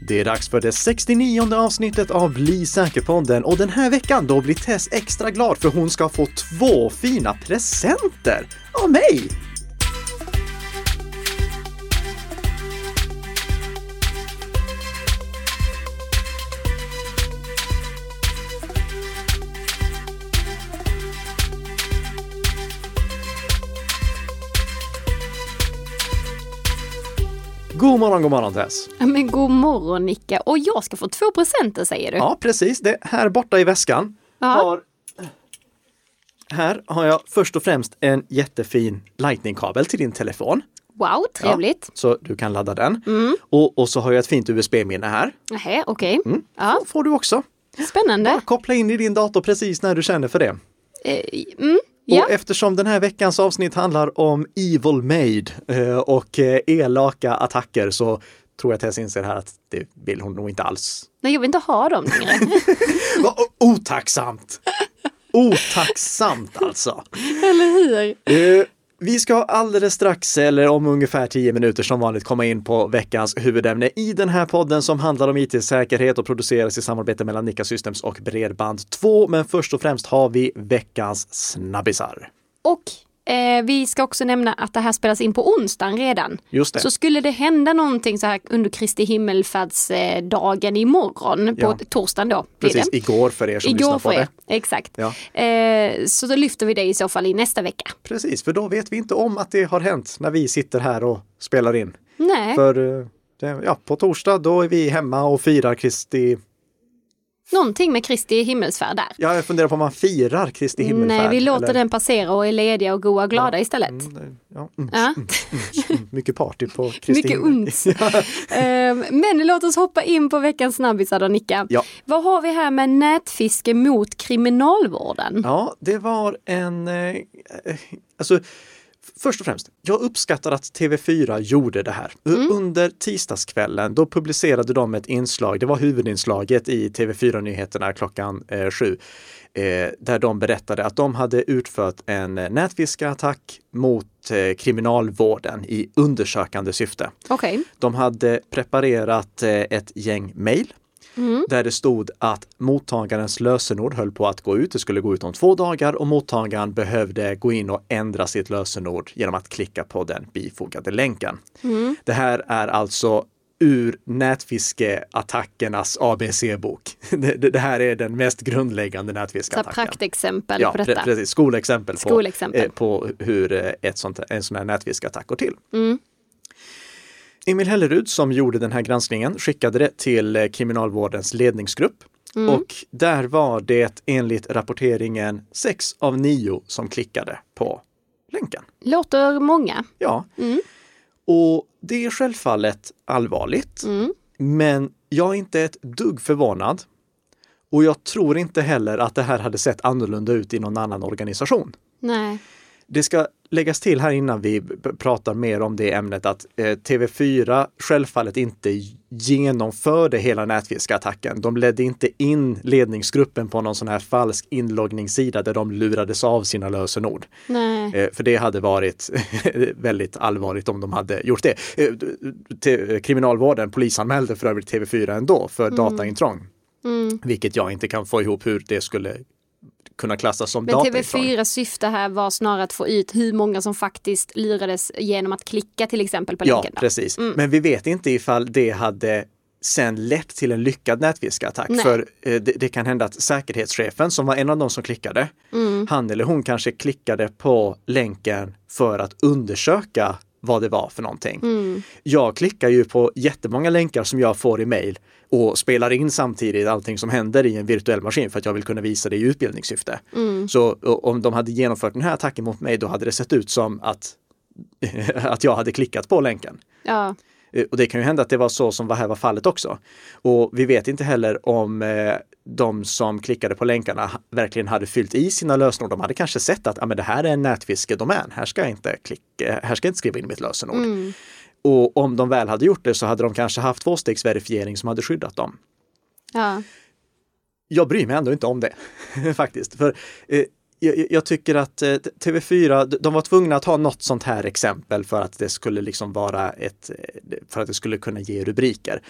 Det är dags för det 69 avsnittet av Bli säker-podden och den här veckan då blir Tess extra glad för hon ska få två fina presenter av mig! God morgon, god morgon Tess! Ja, men god morgon Nicka! Och jag ska få två presenter säger du? Ja, precis. Det här borta i väskan har... Här har jag först och främst en jättefin lightning-kabel till din telefon. Wow, trevligt! Ja, så du kan ladda den. Mm. Och, och så har jag ett fint USB-minne här. Nähä, okej. Mm. Ja, får du också. spännande. Koppla in i din dator precis när du känner för det. Eh, mm, ja, Och eftersom den här veckans avsnitt handlar om Evil Made eh, och eh, elaka attacker så tror jag Tess inser här att det vill hon nog inte alls. nej jag vill inte ha dem längre. Otacksamt! Otacksamt alltså! Eller hur? Vi ska alldeles strax, eller om ungefär 10 minuter som vanligt, komma in på veckans huvudämne i den här podden som handlar om IT-säkerhet och produceras i samarbete mellan Nika Systems och Bredband2. Men först och främst har vi veckans snabbisar. Och eh, vi ska också nämna att det här spelas in på onsdagen redan. Just det. Så skulle det hända någonting så här under Kristi himmelfärdsdagen imorgon, på Ja. torsdagen då. Precis, igår för er som lyssnar Igår på för er, det. exakt. Ja. Eh, så då lyfter vi det i så fall i nästa vecka. Precis, för då vet vi inte om att det har hänt när vi sitter här och spelar in. Nej, För eh, ja, på torsdag då är vi hemma och firar Kristi... någonting med Kristi himmelsfärd där. Ja, jag funderar på om man firar Kristi himmelfärd. Nej, vi låter eller- den passera och är lediga och goa och glada istället. Mm, ja, mm, Ja. mm, mycket party på Kristi Mycket ont. Ehm, Men låt oss hoppa in på veckans snabbisar då Nicka. Ja. Vad har vi här med nätfiske mot kriminalvården? Ja, det var en... Eh, alltså, först och främst, jag uppskattar att TV4 gjorde det här. U- Under tisdagskvällen, då publicerade de ett inslag, det var huvudinslaget i TV4-nyheterna klockan eh, sju, eh, där de berättade att de hade utfört en nätfiskeattack mot eh, kriminalvården i undersökande syfte. Okej. De hade preparerat eh, ett gäng mejl där det stod att mottagarens lösenord höll på att gå ut. Det skulle gå ut om två dagar och mottagaren behövde gå in och ändra sitt lösenord genom att klicka på den bifogade länken. Det här är alltså ur nätfiskeattackernas ABC-bok. Det, det, här är den mest grundläggande Så nätfiskeattacken. praktexempel Ja, på detta. precis. Skolexempel, på, Skolexempel. eh, på hur eh, ett sånt, en sån här nätfiskeattack går till. Mm. Emil Hellerud som gjorde den här granskningen skickade det till eh, Kriminalvårdens ledningsgrupp Mm. och där var det enligt rapporteringen sex av nio som klickade på länken. Låter många. Ja, Mm. och det är självfallet allvarligt, Mm. men jag är inte ett dugg förvånad. Och jag tror inte heller att det här hade sett annorlunda ut i någon annan organisation. Nej. Det ska läggas till här innan vi pratar mer om det ämnet att eh, TV4 självfallet inte genomförde hela nätfiskeattacken. De ledde inte in ledningsgruppen på någon sån här falsk inloggningssida där de lurades av sina lösenord. Nej. Eh, för det hade varit väldigt allvarligt om de hade gjort det. Eh, kriminalvården polisanmälde för övrigt TV4 ändå för dataintrång. Mm. Vilket jag inte kan få ihop hur det skulle kunna klassas som Men dataintrång. TV4 syfte här var snarare att få ut hur många som faktiskt lurades genom att klicka till exempel på Ja, länken. då. precis. Mm. Men vi vet inte ifall det hade sen lett till en lyckad nätfiskeattack. Nej. För eh, det, det kan hända att säkerhetschefen som var en av de som klickade, Mm. han eller hon kanske klickade på länken för att undersöka vad det var för någonting. Mm. Jag klickar ju på jättemånga länkar som jag får i mail och spelar in samtidigt allting som händer i en virtuell maskin för att jag vill kunna visa det i utbildningssyfte. Mm. Så om de hade genomfört den här attacken mot mig, då hade det sett ut som att, att jag hade klickat på länken. Ja. Eh, Och det kan ju hända att det var så som var här var fallet också. Och vi vet inte heller om eh, de som klickade på länkarna verkligen hade fyllt i sina lösenord. De hade kanske sett att ah, men det här är en nätfiskedomän, här ska jag inte klicka, här ska jag inte skriva in mitt lösenord. Mm. Och om de väl hade gjort det så hade de kanske haft tvåstegsverifiering som hade skyddat dem. Ja. Jag bryr mig ändå inte om det faktiskt. För eh, jag, jag tycker att eh, TV4, d- de var tvungna att ha något sånt här exempel för att det skulle liksom vara ett, eh, för att det skulle kunna ge rubriker.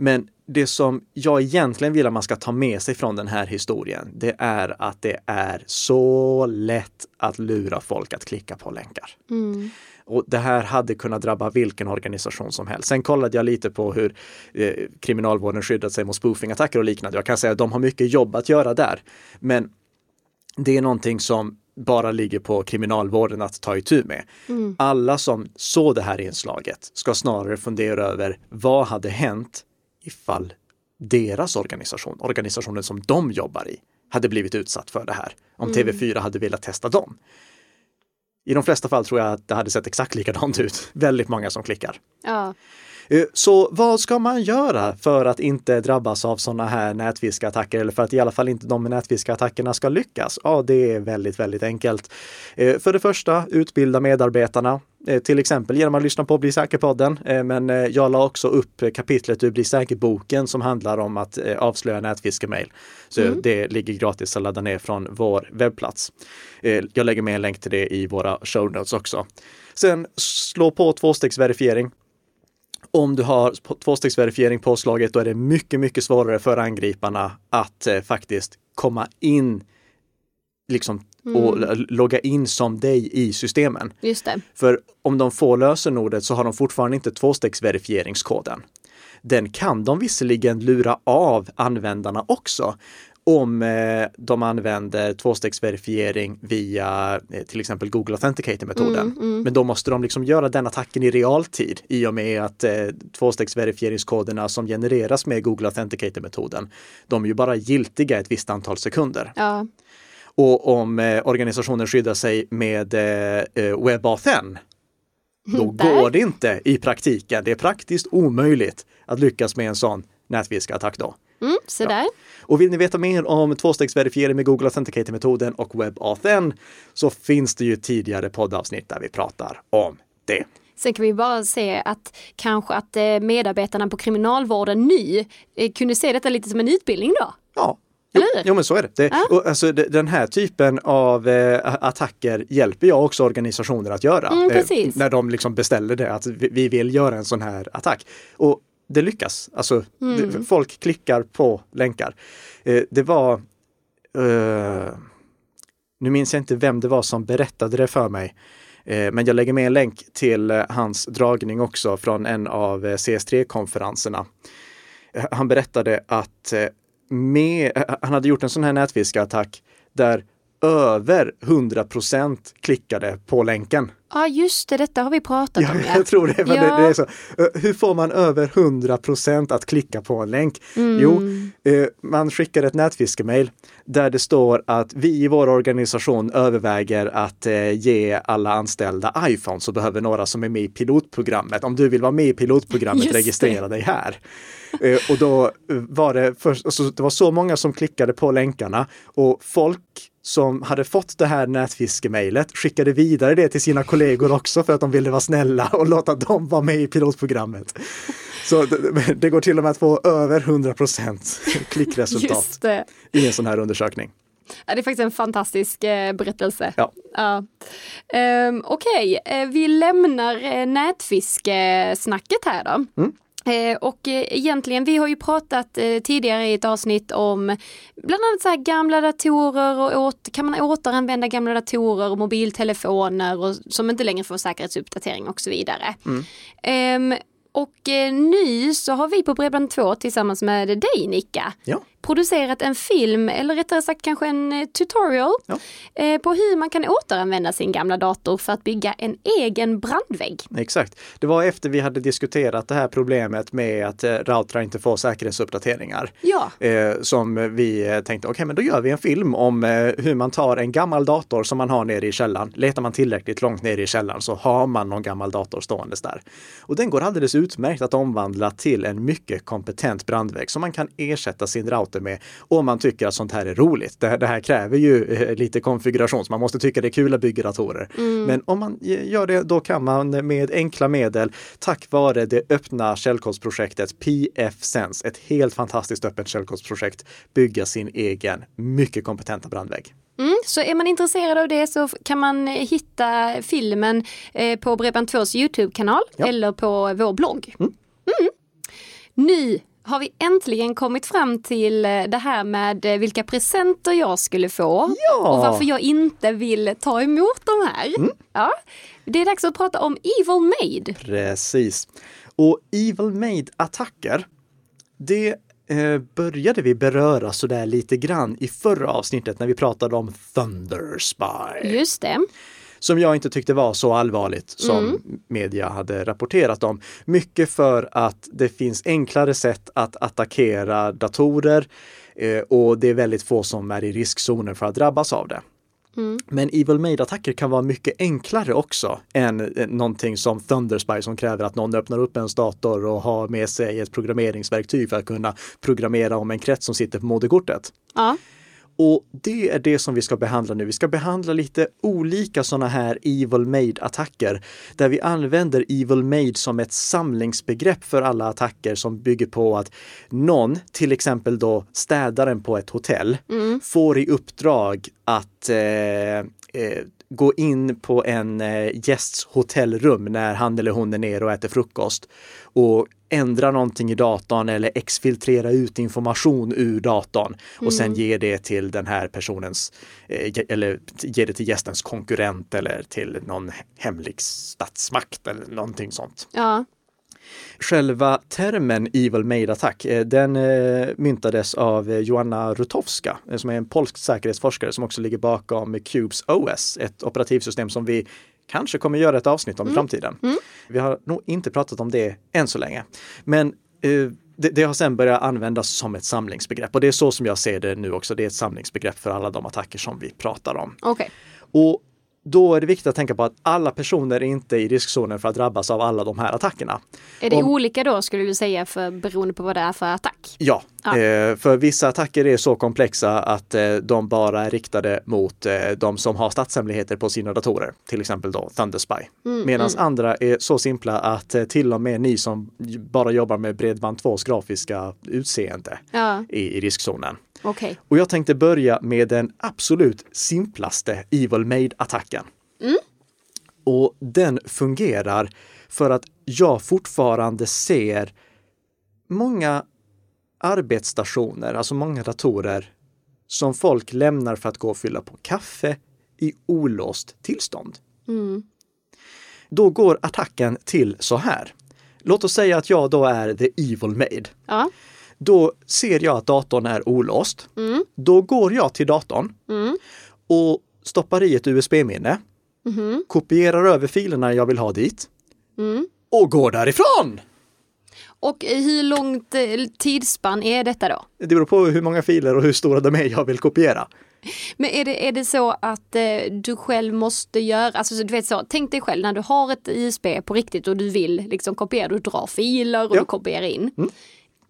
Men det som jag egentligen vill att man ska ta med sig från den här historien, det är att det är så lätt att lura folk att klicka på länkar. Mm. Och det här hade kunnat drabba vilken organisation som helst. Sen kollade jag lite på hur eh, kriminalvården skyddat sig mot spoofingattacker och liknande. Jag kan säga att de har mycket jobb att göra där. Men det är någonting som bara ligger på kriminalvården att ta itu med. Mm. Alla som såg det här inslaget ska snarare fundera över vad hade hänt ifall deras organisation, organisationen som de jobbar i, hade blivit utsatt för det här. Om TV4 hade velat testa dem. I de flesta fall tror jag att det hade sett exakt likadant ut. Väldigt många som klickar. Ja. Eh, Så vad ska man göra för att inte drabbas av sådana här nätfiskattacker eller för att i alla fall inte de nätfiskattackerna ska lyckas? Ja, det är väldigt, väldigt enkelt. Eh, För det första, utbilda medarbetarna. Eh, Till exempel genom att lyssna på Bli säker-podden. Eh, Men eh, jag la också upp kapitlet ur Bli säker-boken som handlar om att avslöja nätfiskemail. Så det ligger gratis att ladda ner från vår webbplats. Jag lägger med en länk till det i våra show notes också. Sen slå på tvåstegsverifiering. Om du har tvåstegsverifiering påslaget, då är det mycket, mycket svårare för angriparna att faktiskt komma in liksom, och l- logga in som dig i systemen. Just det. För om de får lösenordet så har de fortfarande inte tvåstegsverifieringskoden. Den kan de visserligen lura av användarna också om eh, de använder tvåstegsverifiering via eh, till exempel Google Authenticator-metoden. Men då måste de liksom göra den attacken i realtid i och med att eh, tvåstegsverifieringskoderna som genereras med Google Authenticator-metoden, de är ju bara giltiga ett visst antal sekunder. Ja. Och om eh, organisationen skyddar sig med eh, eh, WebAuthn, då Där. går det inte i praktiken. Det är praktiskt omöjligt att lyckas med en sån nätfiskattack då. Mm, så där. Och vill ni veta mer om tvåstegsverifiering med Google Authenticator-metoden och WebAuthn så finns det ju tidigare poddavsnitt där vi pratar om det. Sen kan vi bara se att kanske att medarbetarna på kriminalvården nu kunde se detta lite som en utbildning då. Ja. Jo, jo men så är det. det Ja. och alltså, de- den här typen av eh, attacker hjälper jag också organisationer att göra. Mm, eh, när de liksom beställer det, att vi, vi vill göra en sån här attack. Och det lyckas. Alltså, Mm. det, folk klickar på länkar. Eh, det var eh, nu minns jag inte vem det var som berättade det för mig. Eh, Men jag lägger med en länk till eh, hans dragning också från en av eh, CS3-konferenserna. Eh, Han berättade att med, eh, han hade gjort en sån här nätfiskeattack där över 100% klickade på länken. Ja just det, detta har vi pratat Ja, om. jag tror det. Men Ja. det, det är så. Hur får man över 100% att klicka på en länk? Mm. Jo, eh, man skickar ett nätfiskemail där det står att vi i vår organisation överväger att eh, ge alla anställda iPhone så behöver några som är med i pilotprogrammet. Om du vill vara med i pilotprogrammet, Just det. registrera dig här. Eh, och då var det först, alltså, det var så många som klickade på länkarna och folk som hade fått det här nätfiskemailet skickade vidare det till sina kollegor också för att de ville vara snälla och låta dem vara med i pilotprogrammet. Så det, det går till och med att få över 100% klickresultat Just det. i en sån här undersökning. Det är faktiskt en fantastisk eh, berättelse. Ja. Ja. Ehm, Okej, eh, vi lämnar eh, nätfiskesnacket här då. Mm. Eh, och eh, egentligen, vi har ju pratat eh, tidigare i ett avsnitt om bland annat så här gamla datorer och kan man återanvända gamla datorer och mobiltelefoner och, som inte längre får säkerhetsuppdatering och så vidare. Mm. Ehm, och nu så har vi på Bredband2 tillsammans med dig Nicka Ja. Producerat en film, eller rättare sagt kanske en eh, tutorial Ja. eh, på hur man kan återanvända sin gamla dator för att bygga en egen brandvägg. Exakt. Det var efter vi hade diskuterat det här problemet med att eh, routrar inte får säkerhetsuppdateringar. Ja, som vi tänkte, okej men då gör vi en film om hur man tar en gammal dator som man har nere i källaren. Letar man tillräckligt långt ner i källaren så har man någon gammal dator ståendes där. Och den går alldeles utmärkt att omvandla till en mycket kompetent brandvägg så man kan ersätta sin router dator med. Och man tycker att sånt här är roligt. Det här, det här kräver ju eh, lite konfiguration, så man måste tycka det är kul att bygga datorer. Men om man gör det, då kan man med enkla medel, tack vare det öppna källkodsprojektet PFSense, ett helt fantastiskt öppet källkodsprojekt, bygga sin egen mycket kompetenta brandvägg. Mm, så är man intresserad av det så kan man eh, hitta filmen eh, på Bredband2s Youtube-kanal Ja. eller på vår blogg. Mm. Mm. Nu har vi äntligen kommit fram till eh, det här med eh, vilka presenter jag skulle få Ja. och varför jag inte vill ta emot de här. Mm. Ja, det är dags att prata om Evil Made. Precis. Och Evil Made-attacker, det eh, började vi beröra sådär lite grann i förra avsnittet när vi pratade om Thunder Spy. Just det. Som jag inte tyckte var så allvarligt som media hade rapporterat om. Mycket för att det finns enklare sätt att attackera datorer eh, och det är väldigt få som är i riskzonen för att drabbas av det. Men Evil Made-attacker kan vara mycket enklare också än eh, någonting som Thunderspy som kräver att någon öppnar upp ens dator och har med sig ett programmeringsverktyg för att kunna programmera om en krets som sitter på moderkortet. Ja. Och det är det som vi ska behandla nu. Vi ska behandla lite olika sådana här Evil Made-attacker där vi använder Evil Made som ett samlingsbegrepp för alla attacker som bygger på att någon, till exempel då städaren på ett hotell, får i uppdrag att eh, eh, gå in på en eh, gästs hotellrum när han eller hon är nere och äter frukost och ändra någonting i datorn eller exfiltrera ut information ur datorn och sen ge det till den här personens, eh, eller ge det till gästens konkurrent eller till någon hemlig statsmakt eller någonting sånt. Ja. Själva termen Evil Made Attack, eh, den eh, myntades av Joanna Rutowska, som är en polsk säkerhetsforskare som också ligger bakom Cubes OS, ett operativsystem som vi kanske kommer göra ett avsnitt om i framtiden. Vi har nog inte pratat om det än så länge. Men eh, det, det har sedan börjat användas som ett samlingsbegrepp och det är så som jag ser det nu också. Det är ett samlingsbegrepp för alla de attacker som vi pratar om. Okej. Och då är det viktigt att tänka på att alla personer är inte i riskzonen för att drabbas av alla de här attackerna. Är det Om- olika då skulle du säga för, beroende på vad det är för attack? Ja, Ja. Eh, för vissa attacker är så komplexa att eh, de bara är riktade mot eh, de som har statshemligheter på sina datorer, till exempel då Thunderspy. Mm, Medan andra är så simpla att eh, till och med ni som bara jobbar med Bredband2s grafiska utseende Ja, är i riskzonen. Okej. Och jag tänkte börja med den absolut simplaste Evil Made-attacken. Och den fungerar för att jag fortfarande ser många arbetsstationer, alltså många datorer, som folk lämnar för att gå och fylla på kaffe i olåst tillstånd. Då går attacken till så här. Låt oss säga att jag då är the evil made. Ja. Då ser jag att datorn är olåst. Då går jag till datorn och stoppar i ett USB-minne. Kopierar över filerna jag vill ha dit. Och går därifrån! Och hur långt eh, tidsspann är detta då? Det beror på hur många filer och hur stora de är jag vill kopiera. Men är det, är det så att eh, du själv måste göra, alltså så du vet så, tänk dig själv när du har ett ISB på riktigt och du vill liksom kopiera, du drar filer och Ja. du kopierar in.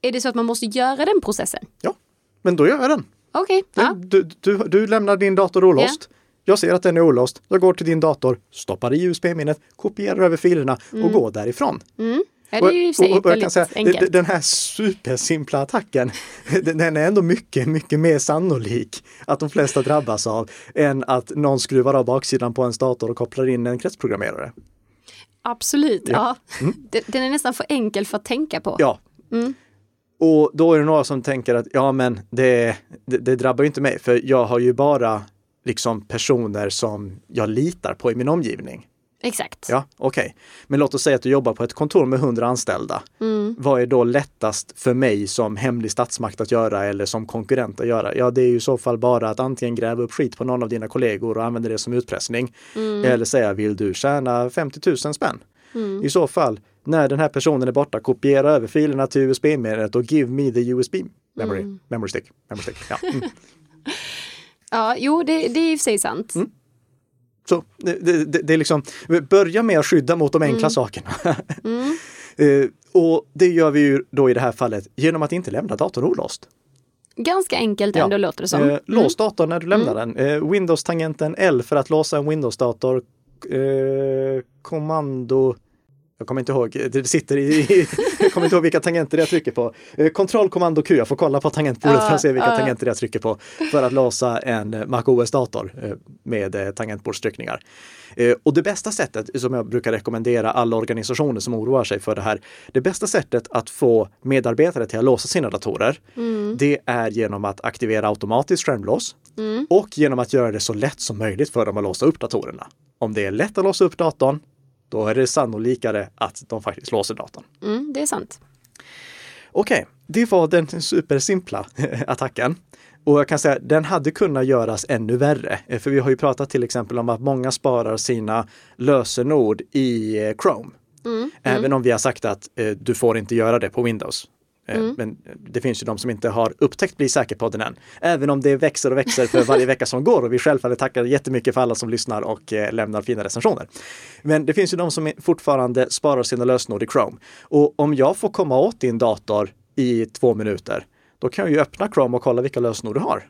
Är det så att man måste göra den processen? Ja, men då gör jag den. Okej, ja. Du, du, du lämnar din dator olåst. Jag ser att den är olåst. Jag går till din dator, stoppar i USB-minnet, kopierar över filerna och går därifrån. ja det är ju och och, och jag kan säga, enkelt. den här supersimpla attacken, den är ändå mycket, mycket mer sannolik att de flesta drabbas av än att någon skruvar av baksidan på ens dator och kopplar in en kretsprogrammerare. Absolut, ja. Mm. Den, är nästan för enkel för att tänka på. Ja. Och då är det några som tänker att ja, men det, det, det drabbar ju inte mig, för jag har ju bara liksom personer som jag litar på i min omgivning. Exakt. Ja, okej. Men låt oss säga att du jobbar på ett kontor med 100 anställda. Vad är då lättast för mig som hemlig statsmakt att göra eller som konkurrent att göra? Ja, det är ju i så fall bara att antingen gräva upp skit på någon av dina kollegor och använda det som utpressning. Eller säga, vill du tjäna 50 000 spänn? I så fall, när den här personen är borta, kopiera över filerna till USB-minnet och give me the USB memory, memory stick. Memory stick. Ja. Mm. Ja, jo, det, det är i och för sig sant. Så det, det, det, är liksom, börja med att skydda mot de enkla sakerna. Eh, och det gör vi ju då i det här fallet genom att inte lämna datorn olåst. Ganska enkelt Ja. ändå låter det som. Mm. Eh, lås datorn när du lämnar den. Eh, Windows-tangenten L för att låsa en Windows-dator. Eh, kommando jag kommer inte ihåg, det sitter i, jag kommer inte ihåg vilka tangenter jag trycker på. Eh, Kontroll, kommando, Q, jag får kolla på tangentbordet för att se vilka tangenter jag trycker på för att låsa en MacOS-dator eh, med eh, tangentbordstryckningar. Och det bästa sättet som jag brukar rekommendera alla organisationer som oroar sig för det här, det bästa sättet att få medarbetare till att låsa sina datorer, det är genom att aktivera automatiskt skärmlås och genom att göra det så lätt som möjligt för dem att låsa upp datorerna. Om det är lätt att låsa upp datorn, då är det sannolikare att de faktiskt låser datorn. Mm, det är sant. Okej, det var den supersimpla attacken. Och jag kan säga den hade kunnat göras ännu värre. Eh, För vi har ju pratat till exempel om att många sparar sina lösenord i eh, Chrome. Även om vi har sagt att eh, du får inte göra det på Windows. Eh, Men det finns ju de som inte har upptäckt Bli säker-podden än. Även om det växer och växer för varje vecka som går och vi självfallet tackar jättemycket för alla som lyssnar och eh, lämnar fina recensioner. Men det finns ju de som fortfarande sparar sina lösenord i Chrome. Och om jag får komma åt din dator i två minuter, då kan jag ju öppna Chrome och kolla vilka lösenord du har.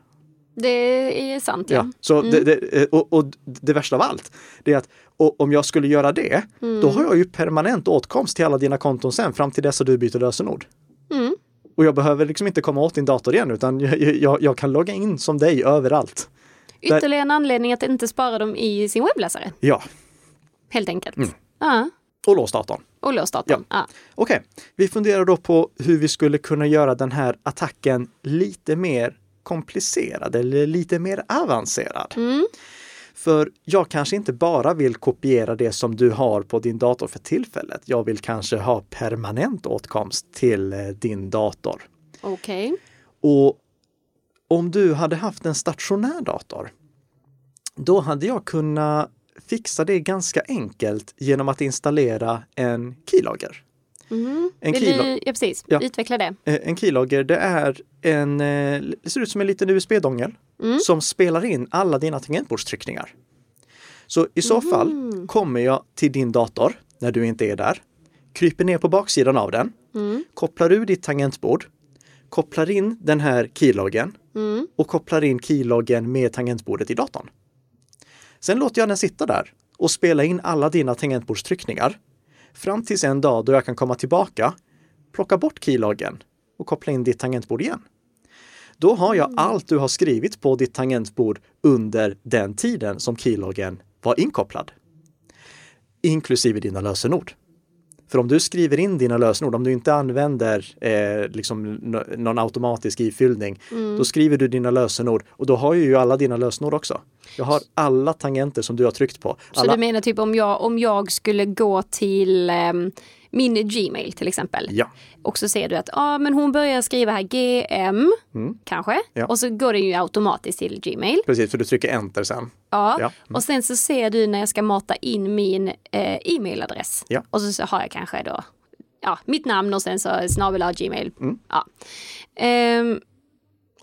Det är sant, ja. Ja, så det, det, och, och det värsta av allt, det är att om jag skulle göra det, då har jag ju permanent åtkomst till alla dina konton sen fram till dess att du byter lösenord. Mm. Och jag behöver liksom inte komma åt din dator igen utan jag, jag, jag kan logga in som dig överallt. Där- Ytterligare en anledning att inte spara dem i sin webbläsare, Ja, helt enkelt. Mm. Ja, och lås datorn. och lås datorn. Ja. Okej, vi funderar då på hur vi skulle kunna göra den här attacken lite mer komplicerad eller lite mer avancerad. Mm. För jag kanske inte bara vill kopiera det som du har på din dator för tillfället. Jag vill kanske ha permanent åtkomst till eh, din dator. Okej. Och om du hade haft en stationär dator, då hade jag kunnat fixa det ganska enkelt genom att installera en keylogger. Mm. En du, ja, precis. Ja. Utveckla det. Eh, En keylogger, det är en, eh, det ser ut som en liten USB-dongel som spelar in alla dina tangentbordstryckningar. Så i så fall kommer jag till din dator när du inte är där, kryper ner på baksidan av den, kopplar ur ditt tangentbord, kopplar in den här keyloggen och kopplar in keyloggen med tangentbordet i datorn. Sen låter jag den sitta där och spela in alla dina tangentbordstryckningar fram tills en dag då jag kan komma tillbaka, plocka bort keyloggen och koppla in ditt tangentbord igen. Då har jag allt du har skrivit på ditt tangentbord under den tiden som keyloggen var inkopplad. Inklusive dina lösenord. För om du skriver in dina lösenord, om du inte använder eh, liksom någon automatisk ifyllning, då skriver du dina lösenord och då har jag ju alla dina lösenord också. Jag har alla tangenter som du har tryckt på. Så Alla... du menar typ om jag, om jag skulle gå till ehm, min Gmail till exempel. Ja, Och så ser du att ah, men hon börjar skriva här GM, kanske. Mm. Ja. Och så går det ju automatiskt till Gmail. precis, för du trycker enter sen. Ja. Ja. Mm. Och sen så ser du när jag ska mata in min eh, e-mailadress. Och så, har jag kanske då ja, mitt namn och sen så snabel gmail. Ja. Ehm, Mm.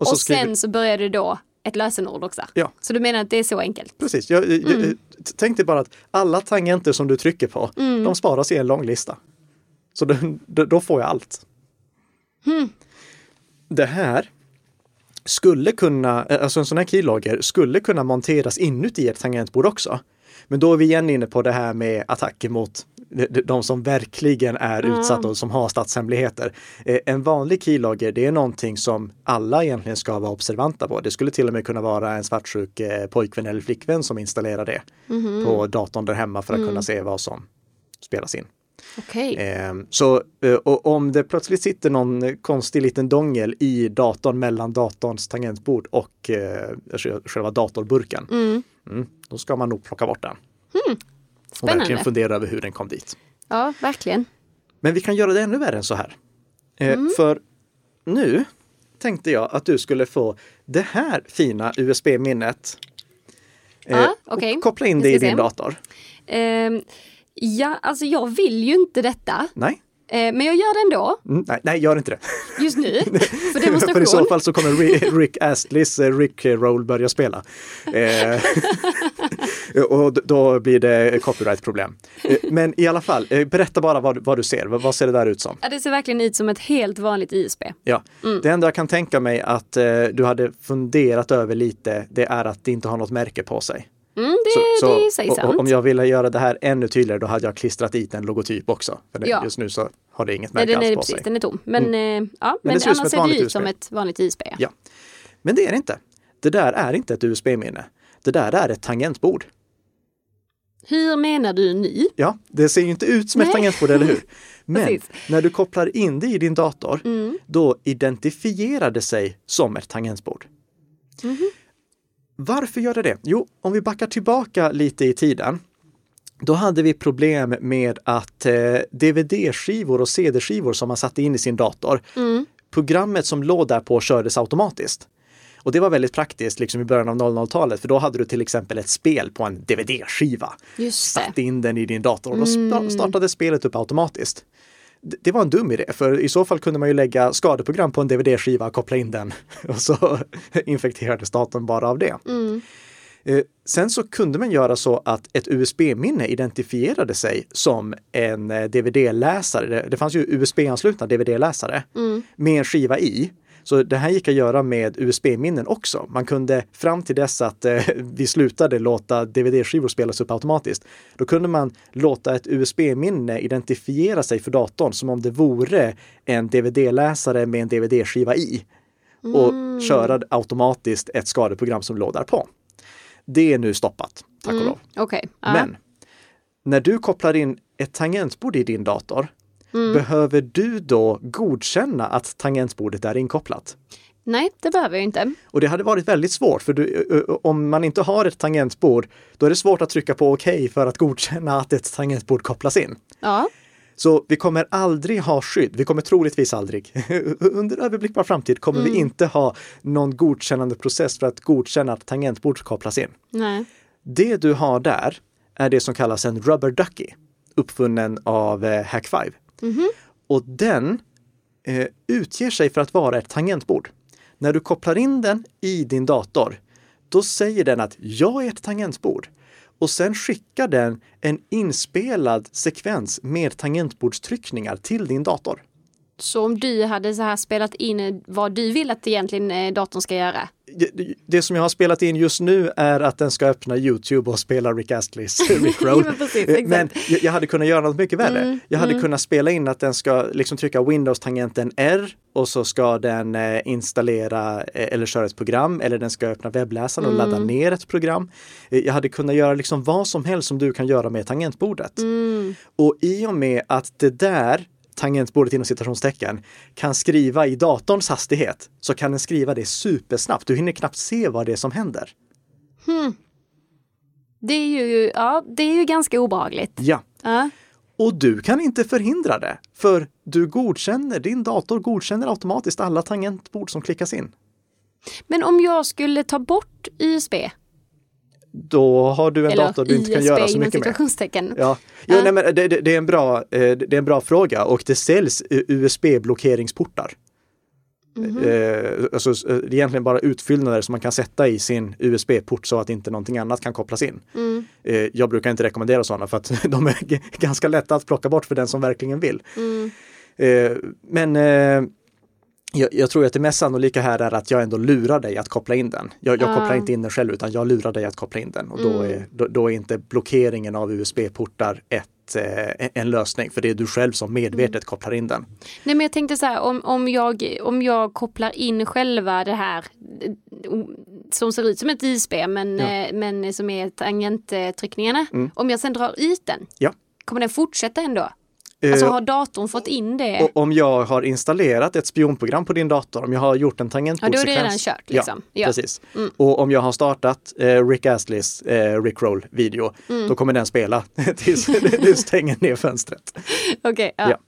Och och så skriver... sen så börjar det då ett lösenord också. Ja. Så du menar att det är så enkelt? Precis. Jag, jag, Mm. jag, tänk dig bara att alla tangenter som du trycker på, de sparas i en lång lista. Så då, då, då får jag allt. Hmm. Det här skulle kunna, alltså en sån här keylogger skulle kunna monteras inuti ett tangentbord också. Men då är vi igen inne på det här med attacker mot de, som verkligen är utsatta och som har statshemligheter. Eh, En vanlig keylogger, det är någonting som alla egentligen ska vara observanta på. Det skulle till och med kunna vara en svartsjuk eh, pojkvän eller flickvän som installerar det på datorn där hemma för att kunna se vad som spelas in. Okej. Ehm, Så eh, och om det plötsligt sitter någon eh, konstig liten dongel i datorn mellan datorns tangentbord och eh, själva datorburken, Mm. mm, då ska man nog plocka bort den. Och verkligen fundera över hur den kom dit. Ja, verkligen. Men vi kan göra det ännu värre än så här. Eh, För nu tänkte jag att du skulle få det här fina USB-minnet. eh, Ja, okej. och Koppla in det i din se. dator. Ehm, ja, alltså jag vill ju inte detta. Nej, Eh, men jag gör det ändå, mm, nej, nej, gör inte det. just nu, för För i demonstration. så fall så kommer Ri- Rick Astleys eh, Rick Roll börja spela. Eh, Och då blir det copyright-problem. Men i alla fall, berätta bara vad, vad du ser. Vad, ser det där ut som? Ja, det ser verkligen ut som ett helt vanligt ISP. Ja. Det enda jag kan tänka mig att eh, du hade funderat över lite, det är att det inte har något märke på sig. Mm, det, det är i sig och- sant. om jag ville göra det här ännu tydligare, då hade jag klistrat dit en logotyp också. För det, Ja. just nu så har det inget märke alls på precis, sig. den är tom. Men, eh, ja, men, det ut som annars ser det ut som USB. ett vanligt ISP. Ja. Men det är det inte. Det där är inte ett USB-minne. Det där är ett tangentbord. Hur menar du nu? Ja, det ser ju inte ut som ett tangentbord, eller hur? Men när du kopplar in det i din dator, Mm. då identifierar det sig som ett tangentbord. Mhm. Varför gör det det? Jo, om vi backar tillbaka lite i tiden, då hade vi problem med att eh, DVD-skivor och CD-skivor som man satte in i sin dator, Mm. programmet som låg där på kördes automatiskt. Och det var väldigt praktiskt liksom i början av 00-talet, för då hade du till exempel ett spel på en DVD-skiva. Just det. Satte in den i din dator och då Mm. sta- startade spelet upp automatiskt. Det var en dum idé, för i så fall kunde man ju lägga skadeprogram på en DVD-skiva koppla in den. Och så infekterades datorn bara av det. Mm. Eh, Sen så kunde man göra så att ett USB-minne identifierade sig som en eh, DVD-läsare. Det- Det fanns ju USB-anslutna DVD-läsare Mm. med en skiva i. Så det här gick att göra med USB-minnen också. Man kunde fram till dess att eh, vi slutade låta DVD-skivor spelas upp automatiskt, då kunde man låta ett USB-minne identifiera sig för datorn som om det vore en DVD-läsare med en DVD-skiva i och Mm. köra automatiskt ett skadeprogram som låg där på. Det är nu stoppat, tack och lov. Okej. Ja. Men när du kopplar in ett tangentbord i din dator, Mm. behöver du då godkänna att tangentbordet är inkopplat? Nej, det behöver jag inte. Och det hade varit väldigt svårt, för du, om man inte har ett tangentbord, då är det svårt att trycka på OK för att godkänna att ett tangentbord kopplas in. Ja. Så vi kommer aldrig ha skydd. Vi kommer troligtvis aldrig, under överblickbar framtid, kommer vi inte ha någon godkännande process för att godkänna att tangentbord kopplas in. Nej. Det du har där är det som kallas en rubber ducky, uppfunnen av Mm -hmm. Och den eh, utger sig för att vara ett tangentbord. När du kopplar in den i din dator, då säger den att jag är ett tangentbord. Och sen skickar den en inspelad sekvens med tangentbordstryckningar till din dator. Så om du hade så här spelat in vad du vill att egentligen eh, datorn ska göra. Det- Det som jag har spelat in just nu är att den ska öppna Youtube och spela Rick Astleys Rick Roll. Men precis, Eh. Men jag, jag hade kunnat göra något mycket värre. Mm, jag hade kunnat spela in att den ska liksom trycka Windows-tangenten R och så ska den eh, installera eh, eller köra ett program eller den ska öppna webbläsaren och Mm. ladda ner ett program. Eh, jag hade kunnat göra liksom vad som helst som du kan göra med tangentbordet. Mm. Och i och med att det där tangentbordet inom citationstecken kan skriva i datorns hastighet så kan den skriva det supersnabbt. Du hinner knappt se vad det är som händer. Det är ju, ja, det är ju ganska obehagligt. Ja, Ja. och du kan inte förhindra det för du godkänner, din dator godkänner automatiskt alla tangentbord som klickas in. Men om jag skulle ta bort USB, Då har du en eller dator du inte kan göra så mycket med. Ja, jo, Ja. nej, men det, det, är en bra, eh, det är en bra fråga och det säljs USB-blockeringsportar. Mhm. Eh, alltså, eh, det är egentligen bara utfyllnader som man kan sätta i sin USB-port så att inte någonting annat kan kopplas in. Mm. Jag brukar inte rekommendera sådana för att de är ganska lätta att plocka bort för den som verkligen vill. Mm. Men jag, jag tror att det mest sannolika här är att jag ändå lurar dig att koppla in den. Jag, jag Ah. kopplar inte in den själv utan jag lurar dig att koppla in den och då, Mm. är, då, då är inte blockeringen av USB-portar ett, eh, en lösning för det är du själv som medvetet Mm. kopplar in den. Nej men jag tänkte så här, om, om, jag, om jag kopplar in själva det här eh, som ser ut som ett ISP men, Ja. eh, men som är tangenttryckningarna. Mm. Om jag sen drar ut den, Ja. kommer den fortsätta ändå? Eh, Alltså har datorn fått in det? och om jag har installerat ett spionprogram på din dator, om jag har gjort en Ja, tangentbordssekvens. då är det redan kört liksom. Ja, Ja. precis. Mm. Och om jag har startat eh, Rick Astleys eh, Rick Roll video, Mm. då kommer den spela tills du stänger ner fönstret. Okej, ja. Ja.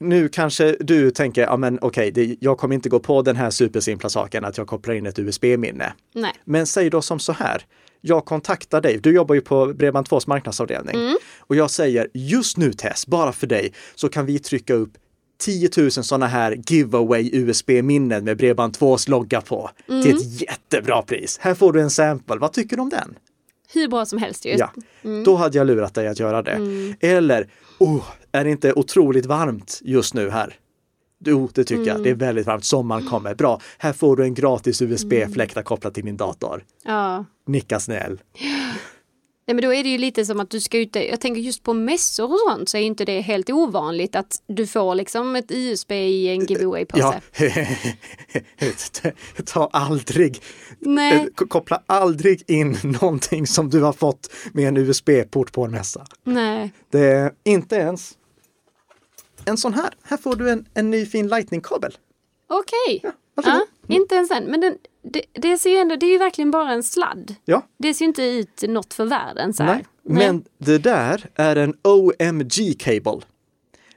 Nu kanske du tänker, ja men okej, det- jag kommer inte gå på den här supersimpla saken att jag kopplar in ett USB-minne. Nej. Men säg då som så här, jag kontaktar dig, du jobbar ju på Bredband2s marknadsavdelning Mm. och jag säger just nu Tess, bara för dig så kan vi trycka upp 10 000 sådana här giveaway USB-minnen med Bredband2s logga på till Mm. ett jättebra pris. Här får du en sample, vad tycker du om den? hur bra som helst ju. Ja, då hade jag lurat dig att göra det. Eller, oh, är det inte otroligt varmt just nu här? Jo, det tycker jag. Det är väldigt varmt. Sommaren kommer. Bra. Här får du en gratis USB-fläktar kopplad till din dator. Ja. Nicka snäll. Nej, men då är det ju lite som att du ska ut, jag tänker just på mässor och sånt så är inte det helt ovanligt att du får liksom ett USB i en giveaway-påse. Ja. Ta aldrig, Nej. eh, koppla aldrig in någonting som du har fått med en USB-port på en mässa. Nej. Det är inte ens en sån här. Här får du en, en ny fin lightning-kabel. Okej. Ja, varsågod. inte ens den. Men den, det, det ser ju ändå, det är ju verkligen bara en sladd. Ja, Det ser ju inte ut något för världen så här. nej. Men det där är en OMG-kabel.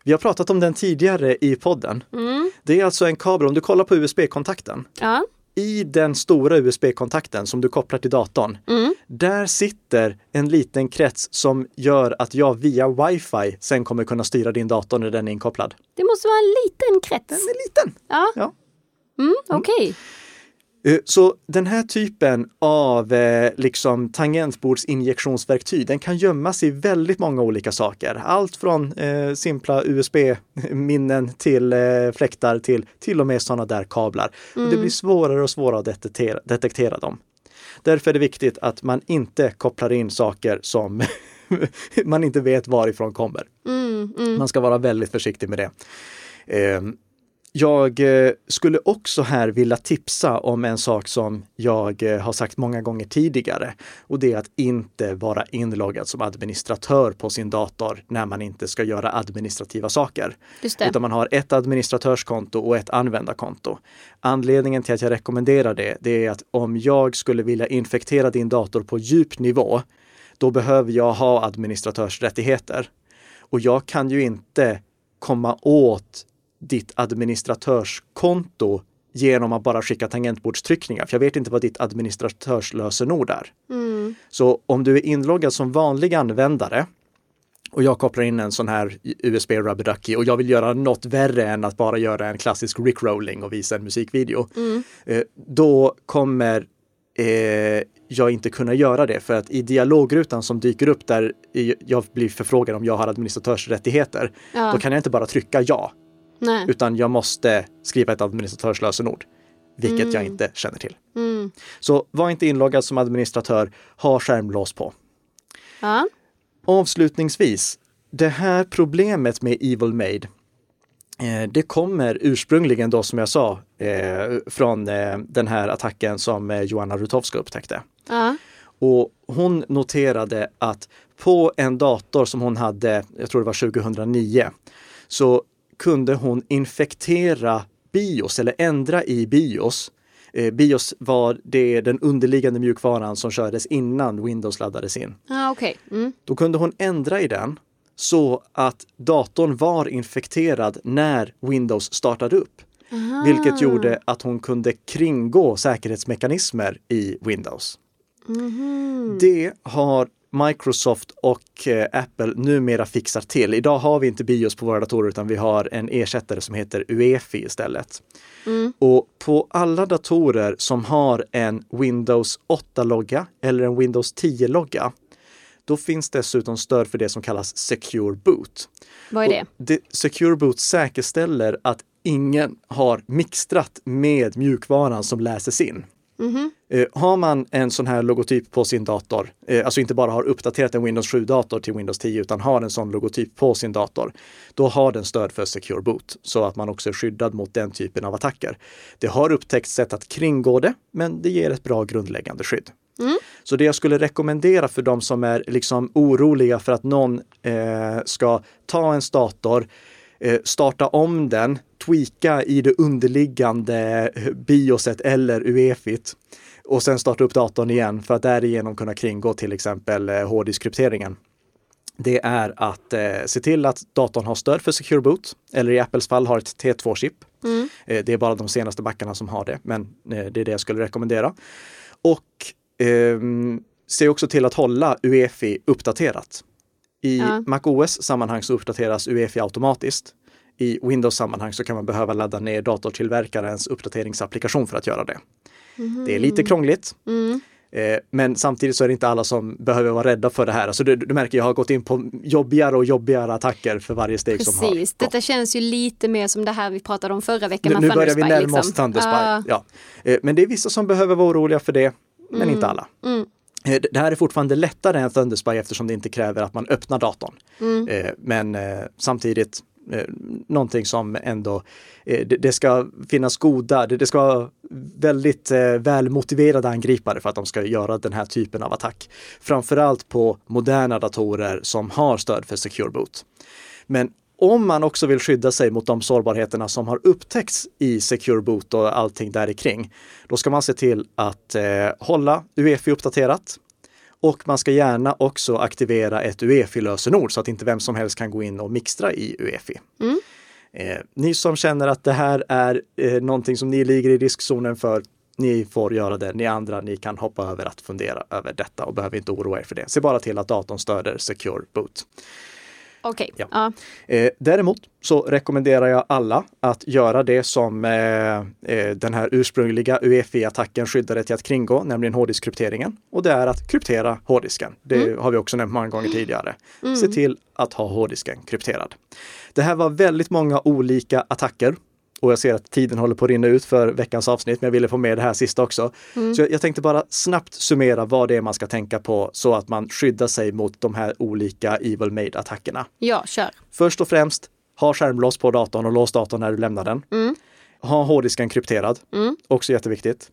Vi har pratat om den tidigare i podden. Det är alltså en kabel, om du kollar på USB-kontakten, Ja. I den stora USB-kontakten som du kopplar till datorn, där sitter en liten krets som gör att jag via wifi sen kommer kunna styra din dator när den är inkopplad. Det måste vara en liten krets. Den är liten! Ja, Ja. mm, okej. Eh, Så den här typen av eh, liksom tangentbordsinjektionsverktyg, den kan gömmas i väldigt många olika saker. Allt från eh, simpla USB-minnen till eh, fläktar till till och med sådana där kablar. Och det blir svårare och svårare att detektera, detektera dem. Därför är det viktigt att man inte kopplar in saker som man inte vet varifrån kommer. Man ska vara väldigt försiktig med det. Ehm, jag eh, skulle också här vilja tipsa om en sak som jag eh, har sagt många gånger tidigare och det är att inte vara inloggad som administratör på sin dator när man inte ska göra administrativa saker. Just det. Utan man har ett administratörskonto och ett användarkonto. Anledningen till att jag rekommenderar det, det är att om jag skulle vilja infektera din dator på djup nivå, då behöver jag ha administratörsrättigheter. Och jag kan ju inte komma åt ditt administratörskonto genom att bara skicka tangentbordstryckningar, för jag vet inte vad ditt administratörslösenord är. Så om du är inloggad som vanlig användare och jag kopplar in en sån här USB Rubber Ducky och jag vill göra något värre än att bara göra en klassisk rickrolling och visa en musikvideo. Eh, då kommer eh, jag inte kunna göra det för att i dialogrutan som dyker upp där jag blir förfrågad om jag har administratörsrättigheter, Ja. då kan jag inte bara trycka ja, Nej. utan jag måste skriva ett administratörslösenord, vilket jag inte känner till. Mm. Så var inte inloggad som administratör, ha skärmlås på. Ja. Avslutningsvis, det här problemet med Evil Made, eh, det kommer ursprungligen då som jag sa eh, från eh, den här attacken som Joanna Rutowska upptäckte. Ja. Och hon noterade att på en dator som hon hade, jag tror det var 2009, så kunde hon infektera BIOS eller ändra i BIOS. Eh, BIOS var det den underliggande mjukvaran som kördes innan Windows laddades in. Ja, okej. Mm. Då kunde hon ändra i den så att datorn var infekterad när Windows startade upp. Vilket gjorde att hon kunde kringgå säkerhetsmekanismer i Windows. Det har Microsoft och eh, Apple numera fixat till. Idag har vi inte BIOS på våra datorer utan vi har en ersättare som heter UEFI istället. Och på alla datorer som har en Windows 8-logga eller en Windows 10-logga, då finns dessutom stöd för det som kallas Secure Boot. Vad är det? Det Secure Boot säkerställer att ingen har mixtrat med mjukvaran som läses in. Eh, har man en sån här logotyp på sin dator, eh, alltså inte bara har uppdaterat en Windows 7-dator till Windows 10 utan har en sån logotyp på sin dator, då har den stöd för Secure Boot så att man också är skyddad mot den typen av attacker. Det har upptäckts sätt att kringgå det, men det ger ett bra grundläggande skydd. Så det jag skulle rekommendera för de som är liksom oroliga för att någon eh, ska ta ens dator, starta om den, tweaka i det underliggande eh, bioset eller UEFIt och sen starta upp datorn igen för att därigenom kunna kringgå till exempel eh, hårddiskrypteringen. Det är att eh, se till att datorn har stöd för Secure Boot eller i Apples fall har ett T2-chip. Eh, det är bara de senaste backarna som har det, men eh, det är det jag skulle rekommendera. Och ehm, se också till att hålla UEFI uppdaterat. I Ja. MacOS sammanhang så uppdateras UEFI automatiskt. I Windows sammanhang så kan man behöva ladda ner datortillverkarens uppdateringsapplikation för att göra det. Det är lite krångligt. Eh, men samtidigt så är det inte alla som behöver vara rädda för det här. Alltså du, du märker, jag har gått in på jobbigare och jobbigare attacker för varje steg Precis. som har Precis, gått. detta känns ju lite mer som det här vi pratade om förra veckan Nu, nu börjar vi närma oss liksom. Thunderspy. Ja. Ja. Eh, Men det är vissa som behöver vara oroliga för det, men inte alla. Eh, Det här är fortfarande lättare än Thunderspy eftersom det inte kräver att man öppnar datorn. Mm. Eh, Men eh, samtidigt någonting som ändå, det, ska finnas goda, det, ska vara väldigt välmotiverade angripare för att de ska göra den här typen av attack. Framförallt på moderna datorer som har stöd för Secure Boot. Men om man också vill skydda sig mot de sårbarheterna som har upptäckts i Secure Boot och allting där kring, då ska man se till att eh, hålla UEFI uppdaterat. Och man ska gärna också aktivera ett UEFI-lösenord så att inte vem som helst kan gå in och mixtra i UEFI. Mm. Eh, ni som känner att det här är eh, någonting som ni ligger i riskzonen för, ni får göra det. Ni andra, ni kan hoppa över att fundera över detta och behöver inte oroa er för det. Se bara till att datorn stöder Secure Boot. Okej, Ja. ja. Eh, däremot så rekommenderar jag alla att göra det som eh, eh, den här ursprungliga UEFI-attacken skyddade till att kringgå, nämligen hårddiskkrypteringen. Och det är att kryptera hårddisken. Det har vi också nämnt många gånger tidigare. Se till att ha hårddisken krypterad. Det här var väldigt många olika attacker. Och jag ser att tiden håller på att rinna ut för veckans avsnitt, men jag ville få med det här sista också. Så jag, jag tänkte bara snabbt summera vad det är man ska tänka på så att man skyddar sig mot de här olika Evil Made-attackerna. ja, kör. Först och främst, ha skärmlås på datorn och lås datorn när du lämnar den. Ha hårddisken krypterad, också jätteviktigt.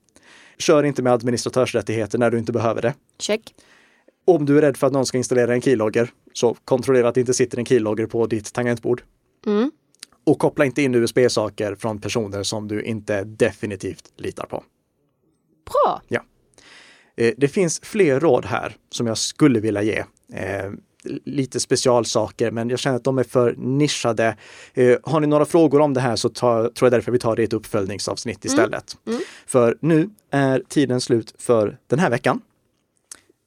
Kör inte med administratörsrättigheter när du inte behöver det. Check. Om du är rädd för att någon ska installera en keylogger, så kontrollera att det inte sitter en keylogger på ditt tangentbord. Mm. Och koppla inte in USB-saker från personer som du inte definitivt litar på. Bra. Ja. Eh, Det finns fler råd här som jag skulle vilja ge. Eh, Lite specialsaker, men jag känner att de är för nischade. Eh, Har ni några frågor om det här så ta, tror jag därför vi tar det i ett uppföljningsavsnitt istället. För nu är tiden slut för den här veckan.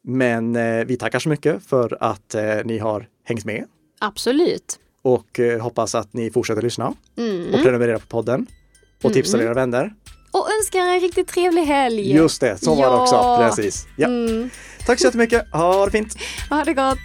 Men vi tackar så mycket för att ni har hängt med Absolut. Och eh, hoppas att ni fortsätter lyssna och prenumerera på podden och tipsa era vänner. Och önskar en riktigt trevlig helg. Just det, så var det Ja. också. Precis. Ja. Tack så jättemycket. Ha det fint. Ha det gott.